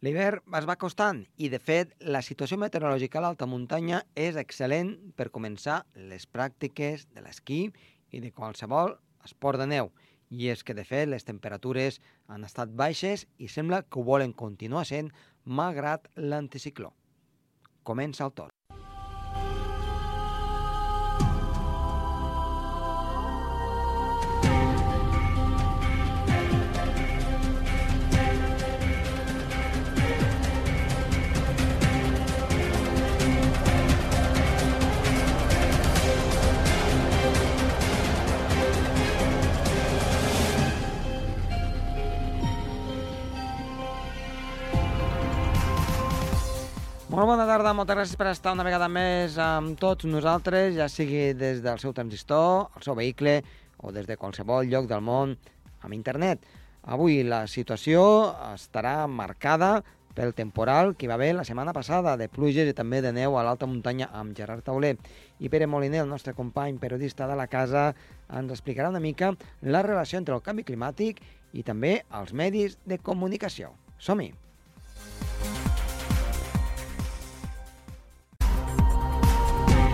L'hivern es va acostant i, de fet, la situació meteorològica a l'alta muntanya és excel·lent per començar les pràctiques de l'esquí i de qualsevol esport de neu. I és que, de fet, les temperatures han estat baixes i sembla que ho volen continuar sent malgrat l'anticicló. Comença el torn. Molt bona tarda, moltes gràcies per estar una vegada més amb tots nosaltres, ja sigui des del seu transistor, el seu vehicle o des de qualsevol lloc del món amb internet. Avui la situació estarà marcada pel temporal que va haver la setmana passada de pluges i també de neu a l'alta muntanya amb Gerard Tauler. I Pere Moliner, el nostre company periodista de la casa, ens explicarà una mica la relació entre el canvi climàtic i també els medis de comunicació. Som-hi!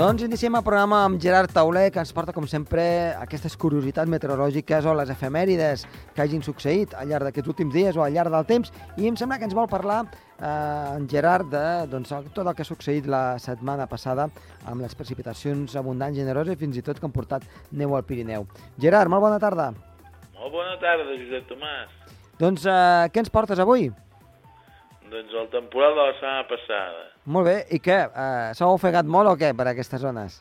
Doncs iniciem el programa amb Gerard Tauler, que ens porta, com sempre, aquestes curiositats meteorològiques o les efemèrides que hagin succeït al llarg d'aquests últims dies o al llarg del temps. I em sembla que ens vol parlar eh, en Gerard de doncs, tot el que ha succeït la setmana passada amb les precipitacions abundants, generoses i fins i tot que han portat neu al Pirineu. Gerard, molt bona tarda. Molt bona tarda, Josep Tomàs. Doncs eh, què ens portes avui? Doncs el temporal de la setmana passada. Molt bé, i què? Eh, S'ha ofegat molt o què per aquestes zones?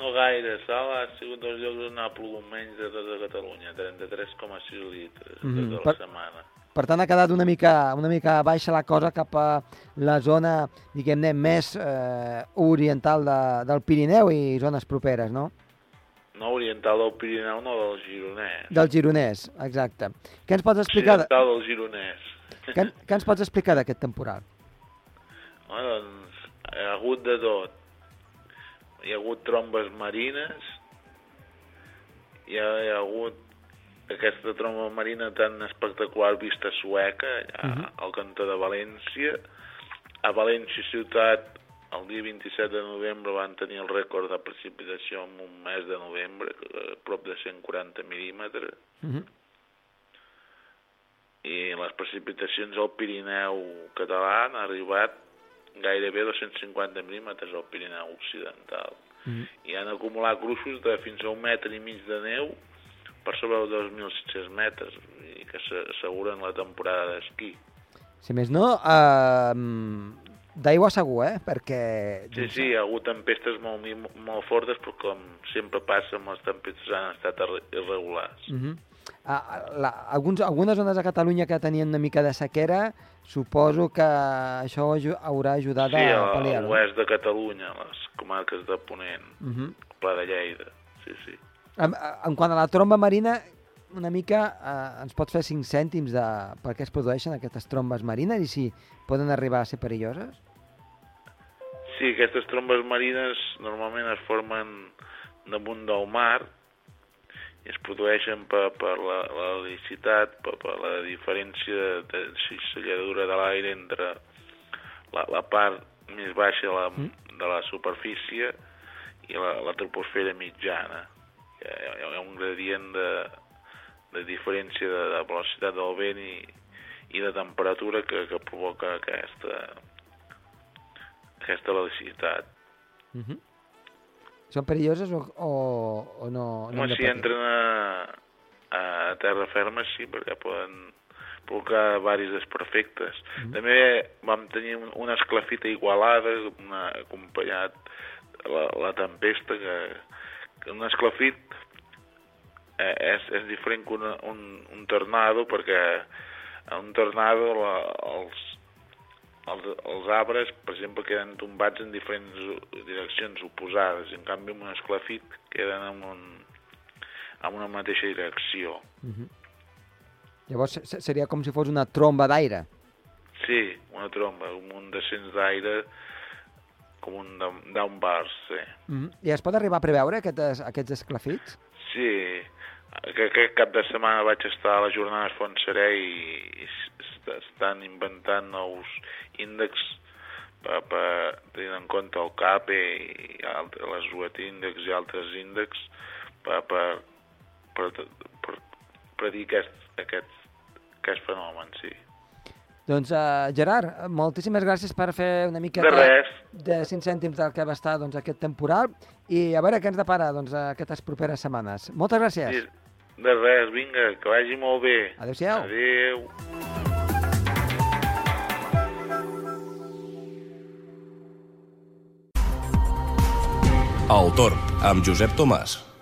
No gaire, Sal ha sigut dels llocs on ha plogut menys de tota Catalunya, 33,6 litres mm -hmm. tota per- la setmana. Per tant, ha quedat una mica, una mica baixa la cosa cap a la zona, diguem-ne, més eh, oriental de, del Pirineu i zones properes, no? No oriental del Pirineu, no del Gironès. Del Gironès, exacte. Què ens pots explicar, de, Occidental del Gironès. què, què ens pots explicar d'aquest temporal? Bueno, doncs, hi ha hagut de tot. Hi ha hagut trombes marines, hi ha, hi ha hagut aquesta tromba marina tan espectacular vista sueca, allà Mhm. al cantó de València. A València ciutat, el dia 27 de novembre, van tenir el rècord de precipitació en un mes de novembre, a prop de 140 mil·límetres Uh -huh. i les precipitacions al Pirineu català han arribat gairebé 250 mil·límetres al Pirineu occidental -huh. i han acumulat gruixos de fins a un metre i mig de neu per sobre els 2.600 metres i que s'asseguren la temporada d'esquí. Si més no, eh, d'aigua segur, eh? Perquè... Sí, sí, hi ha hagut tempestes molt, molt fortes, però com sempre passa amb les tempestes han estat irre- irregulars. Uh -huh. la, alguns, algunes zones de Catalunya que tenien una mica de sequera, suposo que això haurà ajudat Sí, a a pal·liar. no? l'oest de Catalunya, les comarques de Ponent, Uh -huh. Pla de Lleida, sí, sí. En, en quant a la tromba marina, una mica eh, ens pots fer 5 cèntims de per què es produeixen aquestes trombes marines i si poden arribar a ser perilloses? Sí, aquestes trombes marines normalment es formen damunt del mar i es produeixen per, per la, la per, per la diferència de cisalladura de l'aire entre la, la part més baixa de la, de la superfície i la, la troposfera mitjana. Hi ha, hi ha un gradient de, de diferència de, de velocitat del vent i, i de temperatura que, que provoca aquesta, aquesta velocitat. Uh -huh. Són perilloses o, o, o no? no Home, si entren a, a terra ferma, sí, perquè poden provocar varis desperfectes. Mhm. També vam tenir un, una esclafita igualada, una, acompanyat la, la tempesta, que, que un esclafit eh, és, és diferent que una, un, un tornado, perquè un tornado la, els, els, els arbres, per exemple, queden tombats en diferents direccions oposades. En canvi, amb un esclafit queden en, un, en una mateixa direcció. Uh -huh. Llavors se- seria com si fos una tromba d'aire. Sí, una tromba, un descens d'aire com un down- downburst, sí. Mm. I es pot arribar a preveure aquests, aquests esclafits? Sí, que aquest cap de setmana vaig estar a les jornades Fontserè i, i est- estan inventant nous índexs per, per tenir en compte el CAPE i alt, les UET índex i altres índexs per, per, per, per predir aquest, aquest, aquest fenomen, sí. Doncs, uh, Gerard, moltíssimes gràcies per fer una miqueta De res, de 5 cèntims del que va estar doncs, aquest temporal i a veure què ens depara doncs, aquestes properes setmanes. Moltes gràcies. sí, de res, vinga, que vagi molt bé. Adéu-siau. Adéu. El Torn, amb Josep Tomàs.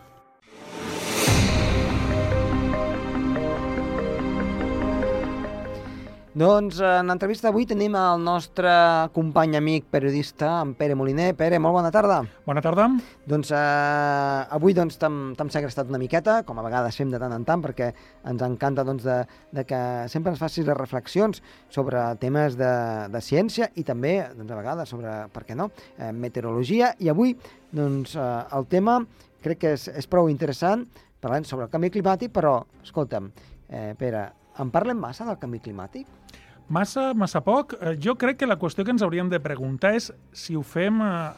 Doncs en l'entrevista d'avui tenim el nostre company amic periodista, en Pere Moliner. Pere, molt bona tarda. Bona tarda. Doncs eh, avui doncs, t'hem segrestat una miqueta, com a vegades fem de tant en tant, perquè ens encanta doncs, de, de que sempre ens facis les reflexions sobre temes de, de ciència i també, doncs, a vegades, sobre, per què no, eh, meteorologia. I avui doncs, eh, el tema crec que és, és prou interessant, parlant sobre el canvi climàtic, però, escolta'm, eh, Pere, en parlem massa del canvi climàtic? Massa, massa poc. Eh, Jo crec que la qüestió que ens hauríem de preguntar és si ho fem eh,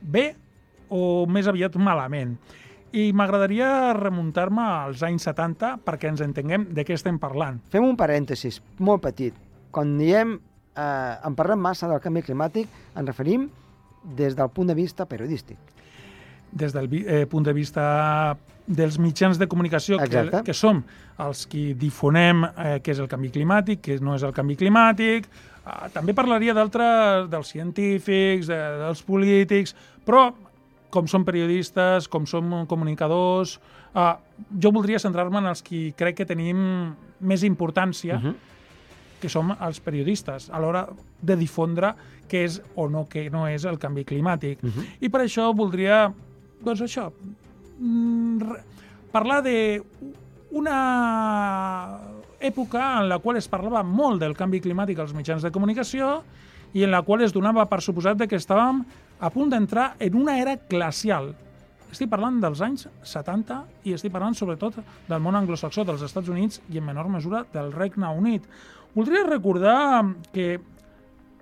bé o més aviat malament. I m'agradaria remuntar-me als anys 70 perquè ens entenguem de què estem parlant. Fem un parèntesis molt petit. Quan diem eh, en parlem massa del canvi climàtic, ens referim des del punt de vista periodístic. Des del eh, punt de vista dels mitjans de comunicació que, Exacte. que som els qui difonem eh, què és el canvi climàtic, què no és el canvi climàtic. Eh, també parlaria d'altres, dels científics, de, dels polítics, però com som periodistes, com som comunicadors, eh, jo voldria centrar-me en els qui crec que tenim més importància, Mhm. que som els periodistes, a l'hora de difondre què és o no què no és el canvi climàtic. Mhm. I per això voldria, doncs això, parlar de una època en la qual es parlava molt del canvi climàtic als mitjans de comunicació i en la qual es donava per suposat que estàvem a punt d'entrar en una era glacial. Estic parlant dels anys 70 i estic parlant sobretot del món anglosaxó, dels Estats Units i en menor mesura del Regne Unit. Voldria recordar que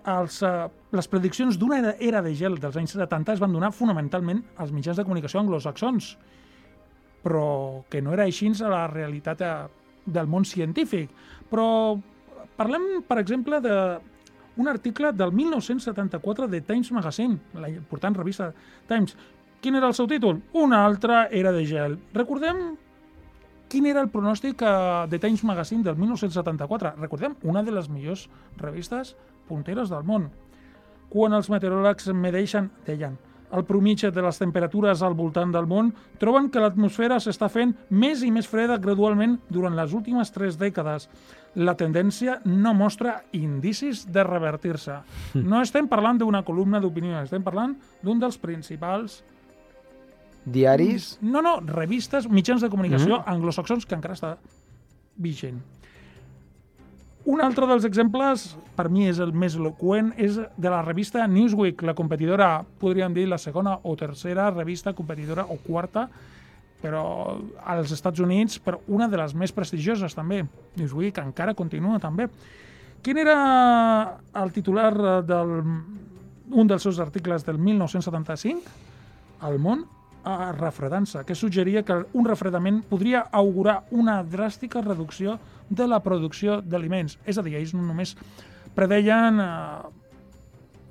els, eh, les prediccions d'una era, de gel dels anys 70 es van donar fonamentalment als mitjans de comunicació anglosaxons, però que no era així a la realitat eh, del món científic. Però parlem, per exemple, de un article del 1974 de Times Magazine, la important revista Times. Quin era el seu títol? Una altra era de gel. Recordem quin era el pronòstic eh, de Times Magazine del 1974. Recordem, una de les millors revistes punteres del món. Quan els meteoròlegs medeixen, deien, el promitge de les temperatures al voltant del món, troben que l'atmosfera s'està fent més i més freda gradualment durant les últimes tres dècades. La tendència no mostra indicis de revertir-se. No estem parlant d'una columna d'opinió, estem parlant d'un dels principals Diaris, no, no, revistes, mitjans de comunicació anglosaxons que encara està vigent. Un altre dels exemples, per mi és el més eloqüent, és de la revista Newsweek, la competidora, podríem dir, la segona o tercera revista competidora o quarta, però als Estats Units, però una de les més prestigioses també. Newsweek encara continua també. Quin era el titular del un dels seus articles del 1975? El món a refredant-se, que suggeria que un refredament podria augurar una dràstica reducció de la producció d'aliments. És a dir, ells no només predeien eh,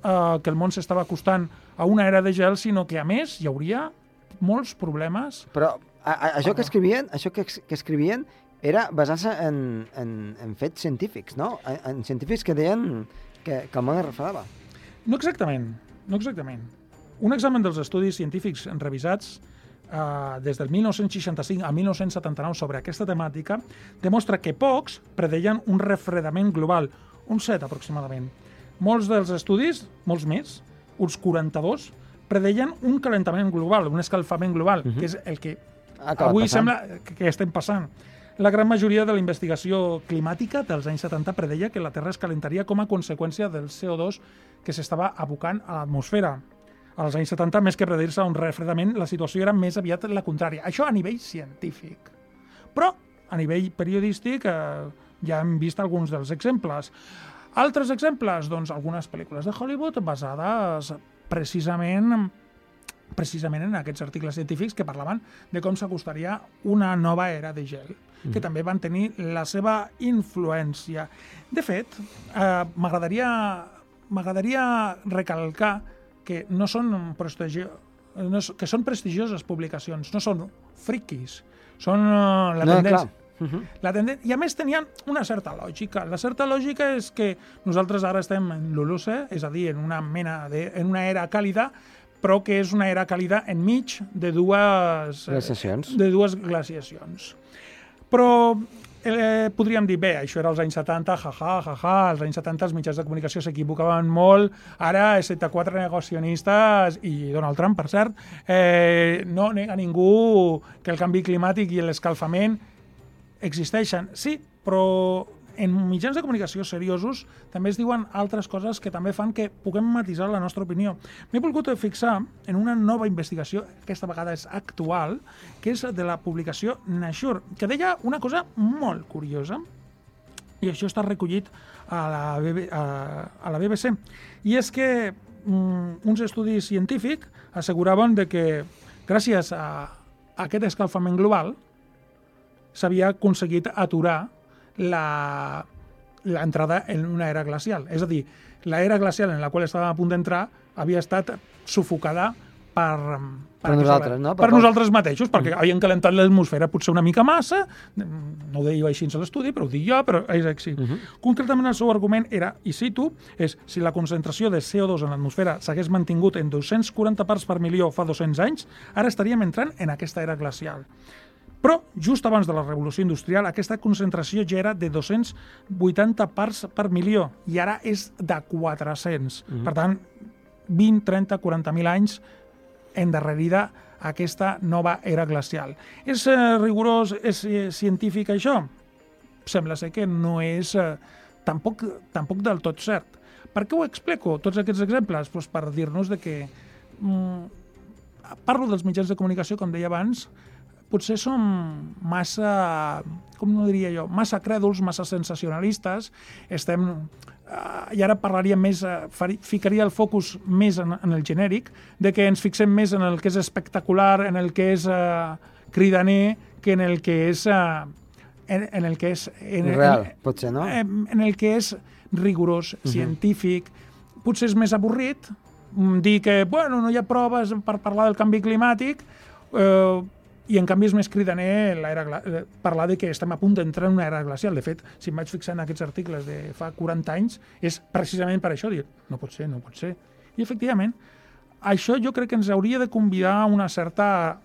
eh, que el món s'estava acostant a una era de gel, sinó que, a més, hi hauria molts problemes. però a, a, això que escrivien, això que, que escrivien era basant-se en, en, en fets científics, no? En, en científics que deien que, que el món es refredava. No exactament, no exactament. Un examen dels estudis científics revisats eh, des del 1965 a 1979 sobre aquesta temàtica demostra que pocs predeien un refredament global, un 7 aproximadament. Molts dels estudis, molts més, uns 42, predeien un calentament global, un escalfament global, uh -huh. que és el que acabat avui passant. sembla que, que estem passant. La gran majoria de la investigació climàtica dels anys 70 predeia que la Terra es calentaria com a conseqüència del CO2 que s'estava abocant a l'atmosfera. Als anys 70, més que predir-se un refredament, la situació era més aviat la contrària. Això a nivell científic. Però, a nivell periodístic, eh, ja hem vist alguns dels exemples. Altres exemples? Doncs algunes pel·lícules de Hollywood basades precisament precisament en aquests articles científics que parlaven de com s'acostaria una nova era de gel, mm. que també van tenir la seva influència. De fet, eh, m'agradaria m'agradaria recalcar que no són prestigio, no, que són prestigioses publicacions, no són friquis, són uh, la No, tendència. Uh -huh. La tenden... I a més tenien una certa lògica. La certa lògica és que nosaltres ara estem en l'Holocè, és a dir, en una mena de... en una era càlida, però que és una era càlida enmig de dues... Glaciacions. De dues glaciacions. Però eh, podríem dir, bé, això era als anys 70, jaja, jaja, als anys 70 els mitjans de comunicació s'equivocaven molt, ara, excepte quatre negacionistes, i Donald Trump, per cert, eh, no nega ningú que el canvi climàtic i l'escalfament existeixen. Sí, però en mitjans de comunicació seriosos també es diuen altres coses que també fan que puguem matisar la nostra opinió. M'he volgut fixar en una nova investigació, aquesta vegada és actual, que és de la publicació Nature, que deia una cosa molt curiosa, i això està recollit a la, BB, a, a la BBC, i és que mm, uns estudis científics asseguraven de que gràcies a, a aquest escalfament global s'havia aconseguit aturar l'entrada en una era glacial. És a dir, l'era glacial en la qual estàvem a punt d'entrar havia estat sufocada per, Per nosaltres, no? Per, Per- nosaltres mateixos, perquè havien calentat l'atmosfera potser una mica massa, no ho deia així a l'estudi, però ho dic jo, però és així. Uh -huh. Concretament el seu argument era, i cito, és si la concentració de CO2 en l'atmosfera s'hagués mantingut en 240 parts per milió fa 200 anys, ara estaríem entrant en aquesta era glacial. Però, just abans de la revolució industrial, aquesta concentració ja era de 280 parts per milió i ara és de 400. Mm -hmm. Per tant, 20, 30, 40.000 anys endarrerida aquesta nova era glacial. És eh, rigorós, és eh, científic això? Sembla ser que no és eh, tampoc, tampoc del tot cert. Per què ho explico, tots aquests exemples? Pues per dir-nos de que mm, parlo dels mitjans de comunicació, com deia abans, potser som massa, com no diria jo, massa crèduls, massa sensacionalistes, estem... Uh, I ara parlaria més, uh, fari, ficaria el focus més en, en el genèric, de que ens fixem més en el que és espectacular, en el que és uh, cridaner, que en el que és... Uh, en, en el que és... En, Real, en, potser, no? En, en el que és rigorós, científic, potser és més avorrit mm, dir que, bueno, no hi ha proves per parlar del canvi climàtic, eh, i en canvi és més cridaner eh, parlar de que estem a punt d'entrar en una era glacial. De fet, si em vaig fixar en aquests articles de fa 40 anys, és precisament per això dir, no pot ser, no pot ser. I efectivament, això jo crec que ens hauria de convidar a una certa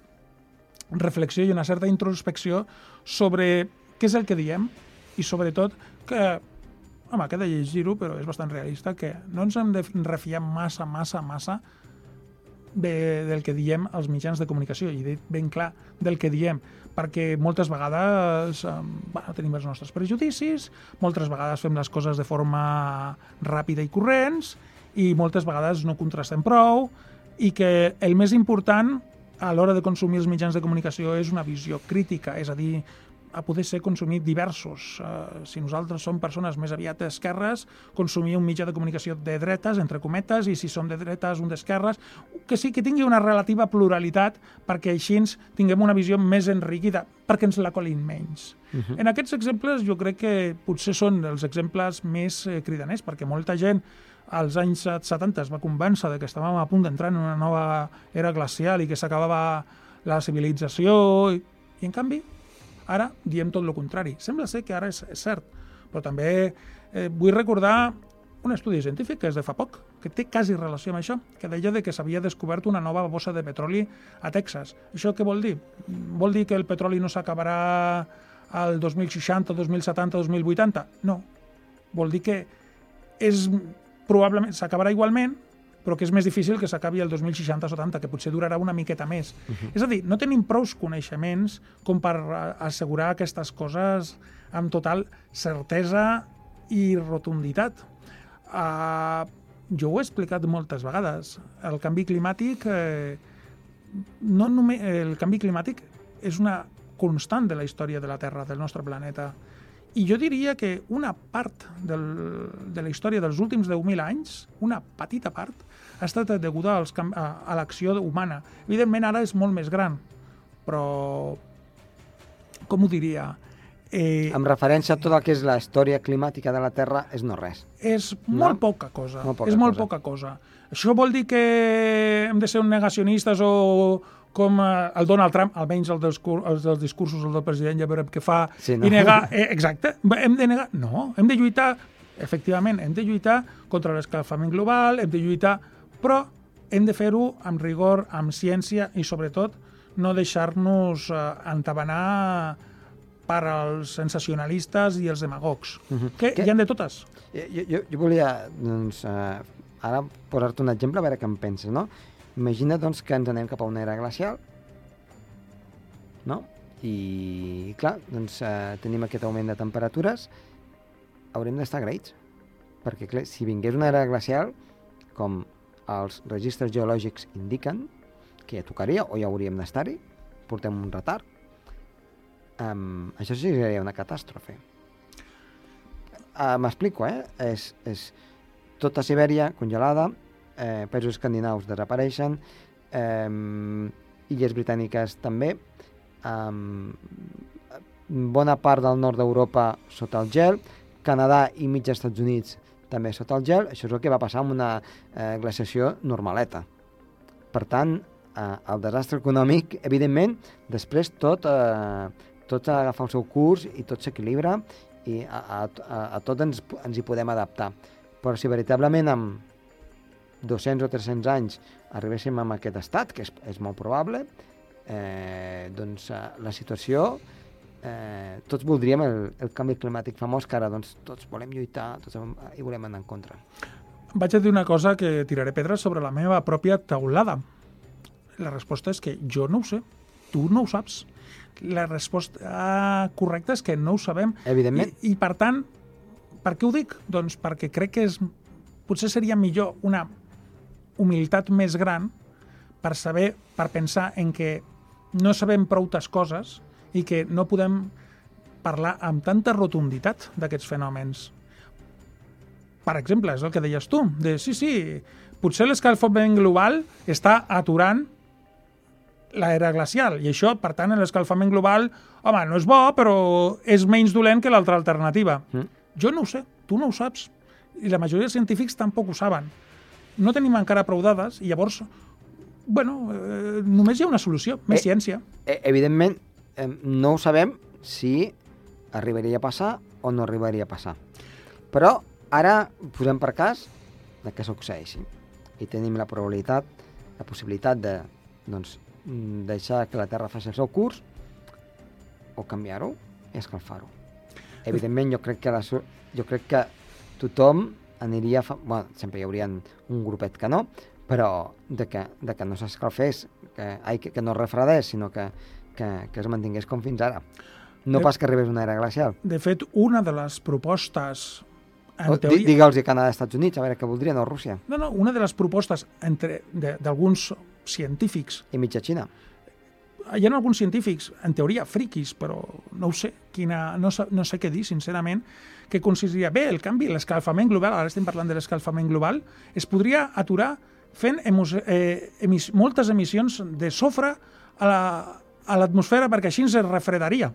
reflexió i una certa introspecció sobre què és el que diem i sobretot que home, queda llegir-ho, però és bastant realista, que no ens hem de refiar massa, massa, massa de, del que diem als mitjans de comunicació, i dit ben clar del que diem, perquè moltes vegades eh, bueno, tenim els nostres prejudicis, moltes vegades fem les coses de forma ràpida i corrents, i moltes vegades no contrastem prou, i que el més important a l'hora de consumir els mitjans de comunicació és una visió crítica, és a dir, a poder ser consumir diversos. Uh, si nosaltres som persones més aviat d'esquerres, consumir un mitjà de comunicació de dretes, entre cometes, i si som de dretes, un d'esquerres, que sí que tingui una relativa pluralitat perquè així ens tinguem una visió més enriquida, perquè ens la colin menys. Uh -huh. En aquests exemples jo crec que potser són els exemples més eh, cridaners, perquè molta gent als anys 70 es va convèncer de que estàvem a punt d'entrar en una nova era glacial i que s'acabava la civilització, i, i en canvi ara diem tot el contrari. Sembla ser que ara és, és cert, però també eh, vull recordar un estudi científic que és de fa poc, que té quasi relació amb això, que deia de que s'havia descobert una nova bossa de petroli a Texas. Això què vol dir? Vol dir que el petroli no s'acabarà al 2060, 2070, 2080? No. Vol dir que és probablement s'acabarà igualment, però que és més difícil que s'acabi el 2060-70, que potser durarà una miqueta més. Uh -huh. És a dir, no tenim prous coneixements com per assegurar aquestes coses amb total certesa i rotunditat. Uh, jo ho he explicat moltes vegades. El canvi climàtic, eh, no només, el canvi climàtic és una constant de la història de la Terra, del nostre planeta. I jo diria que una part del, de la història dels últims 10.000 anys, una petita part, ha estat deguda als, a, a l'acció humana. Evidentment, ara és molt més gran, però... Com ho diria? Eh, Amb referència a tot el que és la història climàtica de la Terra, és no res. és No? molt poca cosa. Molt poca és molt cosa. poca cosa. Això vol dir que hem de ser un negacionistes o com eh, el Donald Trump, almenys el dels, els dels discursos el del president, ja veurem què fa, Sí, no? i negar... Eh, exacte, hem de negar... No, hem de lluitar, efectivament, hem de lluitar contra l'escalfament global, hem de lluitar, però hem de fer-ho amb rigor, amb ciència i, sobretot, no deixar-nos eh, entabanar per als sensacionalistes i els demagogs, Mhm. que Que- hi han de totes. Jo, jo, jo- jo volia, doncs, eh, ara posar-te un exemple, a veure què en penses, no? Imagina, doncs, que ens anem cap a una era glacial, no? I, clar, doncs, eh, tenim aquest augment de temperatures, haurem d'estar agraïts, perquè, clar, si vingués una era glacial, com els registres geològics indiquen, que ja tocaria, o ja hauríem d'estar-hi, portem un retard, um, això sí que seria una catàstrofe. Uh, M'explico, eh? És, és tota Sibèria congelada, eh, països escandinaus desapareixen, eh, illes britàniques també, eh, bona part del nord d'Europa sota el gel, Canadà i mig Estats Units també sota el gel, això és el que va passar amb una eh, glaciació normaleta. Per tant, eh, el desastre econòmic, evidentment, després tot, eh, tot agafa el seu curs i tot s'equilibra i a, a, a, tot ens, ens hi podem adaptar. Però si veritablement amb 200 o 300 anys arribéssim a aquest estat, que és, és molt probable, eh, doncs eh, la situació, eh, tots voldríem el, el canvi climàtic famós, que ara doncs, tots volem lluitar, tots hi volem anar en contra. Vaig a dir una cosa que tiraré pedres sobre la meva pròpia taulada. La resposta és que jo no ho sé. Tu no ho saps. La resposta correcta és que no ho sabem. Evidentment. I, I, per tant, per què ho dic? Doncs perquè crec que és, potser seria millor una humilitat més gran per saber, per pensar en que no sabem proutes coses i que no podem parlar amb tanta rotunditat d'aquests fenòmens. Per exemple, és el que deies tu, de sí, sí, potser l'escalfament global està aturant l'era glacial, i això, per tant, l'escalfament global, home, no és bo, però és menys dolent que l'altra alternativa. Mm. Jo no ho sé, tu no ho saps, i la majoria de científics tampoc ho saben. No tenim encara prou dades, i llavors, bueno, eh, només hi ha una solució, més Eh, ciència. Eh, evidentment, eh, no ho sabem si arribaria a passar o no arribaria a passar. Però ara posem per cas de que succeeixi. I tenim la probabilitat, la possibilitat de doncs, deixar que la Terra faci el seu curs o canviar-ho i escalfar-ho. Evidentment, jo crec que, la, jo crec que tothom aniria... Fa... Bueno, sempre hi hauria un grupet que no, però de que, de que no s'escalfés, que, ai, que, que no es refredés, sinó que, que, que es mantingués com fins ara. No Eh, pas que arribés una era glacial. De fet, una de les propostes... En O, di, teoria, Digue'ls a Canadà i Estats Units, a veure què voldrien, o Rússia, no, no, una de les propostes entre- de- d'alguns científics i mitja Xina. hi ha alguns científics, en teoria friquis, però no ho sé, quina, no, sa- no sé què dir, sincerament, que consideraria bé el canvi, l'escalfament global, ara estem parlant de l'escalfament global, es podria aturar fent emos, eh, emis, moltes emissions de sofre a la- a l'atmosfera la, perquè així ens refredaria.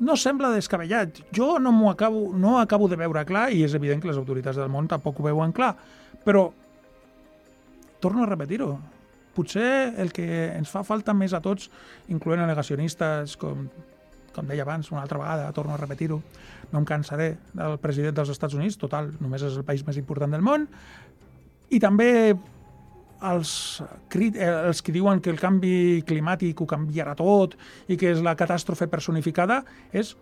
No sembla descabellat. Jo no m'ho acabo, no acabo de veure clar i és evident que les autoritats del món tampoc ho veuen clar. Però torno a repetir-ho. Potser el que ens fa falta més a tots, incloent negacionistes, com, com deia abans, una altra vegada, torno a repetir-ho, no em cansaré del president dels Estats Units, total, només és el país més important del món, i també els, eh, els que diuen que el canvi climàtic ho canviarà tot i que és la catàstrofe personificada, és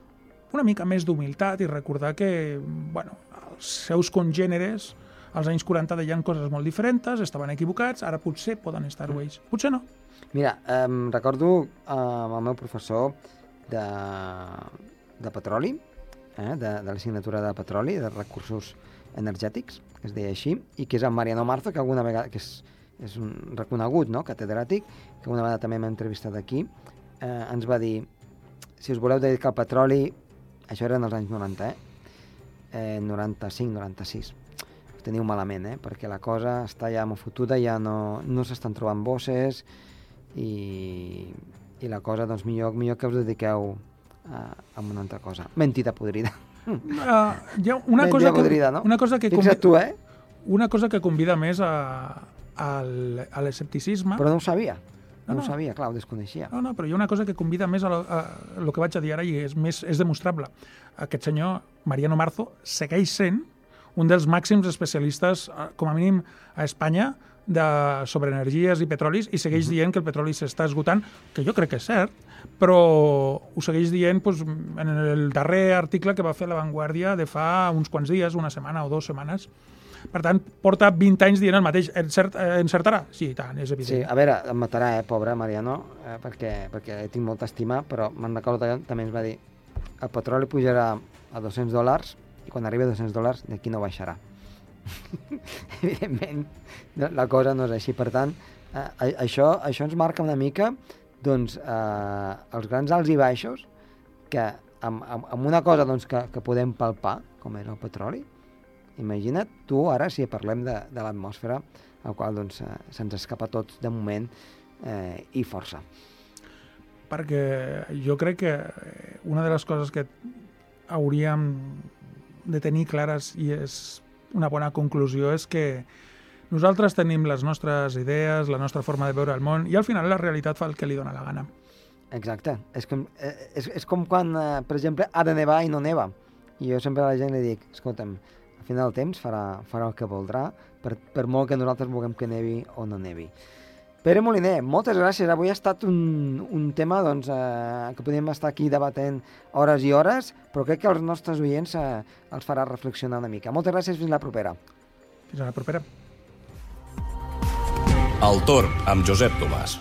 una mica més d'humilitat i recordar que bueno, els seus congèneres als anys 40 deien coses molt diferents, estaven equivocats, ara potser poden estar-ho ells. Potser no. Mira, em recordo eh, el meu professor de, de petroli, eh, de, de l'assignatura de petroli, de recursos energètics, que es deia així, i que és en Mariano Marzo, que alguna vegada, que és, és un reconegut, no?, catedràtic, que una vegada també m'ha entrevistat aquí, eh, ens va dir, si us voleu dedicar al petroli, això era en els anys 90, eh? eh 95, 96. Ho teniu malament, eh? Perquè la cosa està ja molt fotuda, ja no, no s'estan trobant bosses i, i la cosa, doncs, millor, millor que us dediqueu a, a una altra cosa. Mentida podrida. Uh, hi ha una Ben cosa que, podrida, no? una cosa que Fixa't tu, eh? una cosa que convida més a, al, a l'escepticisme. Però no ho sabia. No, No, ho no. sabia, clar, ho desconeixia. No, no, però hi ha una cosa que convida més a, lo que vaig a dir ara i és, més, és demostrable. Aquest senyor, Mariano Marzo, segueix sent un dels màxims especialistes, eh, com a mínim a Espanya, de, sobre energies i petrolis, i segueix dient que el petroli s'està esgotant, que jo crec que és cert, però ho segueix dient doncs, en el darrer article que va fer La Vanguardia de fa uns quants dies, una setmana o dues setmanes. Per tant, porta 20 anys dient el mateix. Encert, eh, encertarà? Sí, tant, és Sí, evident. a veure, em matarà, eh, pobre Mariano, eh, perquè, perquè tinc molta estima, però me'n recordo que també ens va dir el petroli pujarà a 200 dòlars i quan arribi a 200 dòlars d'aquí no baixarà. Evidentment, la cosa no és així. Per tant, eh, això, això ens marca una mica doncs, eh, els grans alts i baixos que amb, amb, amb una cosa doncs, que, que podem palpar, com és el petroli, imagina't tu ara si parlem de, de l'atmosfera, al qual doncs, eh, se'ns escapa a tots de moment eh, i força. perquè jo crec que una de les coses que hauríem de tenir clares i és una bona conclusió és que nosaltres tenim les nostres idees, la nostra forma de veure el món i al final la realitat fa el que li dóna la gana. Exacte. És com, eh, és, és com quan, eh, per exemple, ha de nevar i no neva. I jo sempre a la gent li dic, escolta'm, al final del temps farà, farà el que voldrà, per, per molt que nosaltres vulguem que nevi o no nevi. Pere Moliner, moltes gràcies. Avui ha estat un, un tema doncs, eh, que podríem estar aquí debatent hores i hores, però crec que els nostres oients eh, els farà reflexionar una mica. Moltes gràcies, fins la propera. Fins a la propera. El torn amb Josep Tomàs.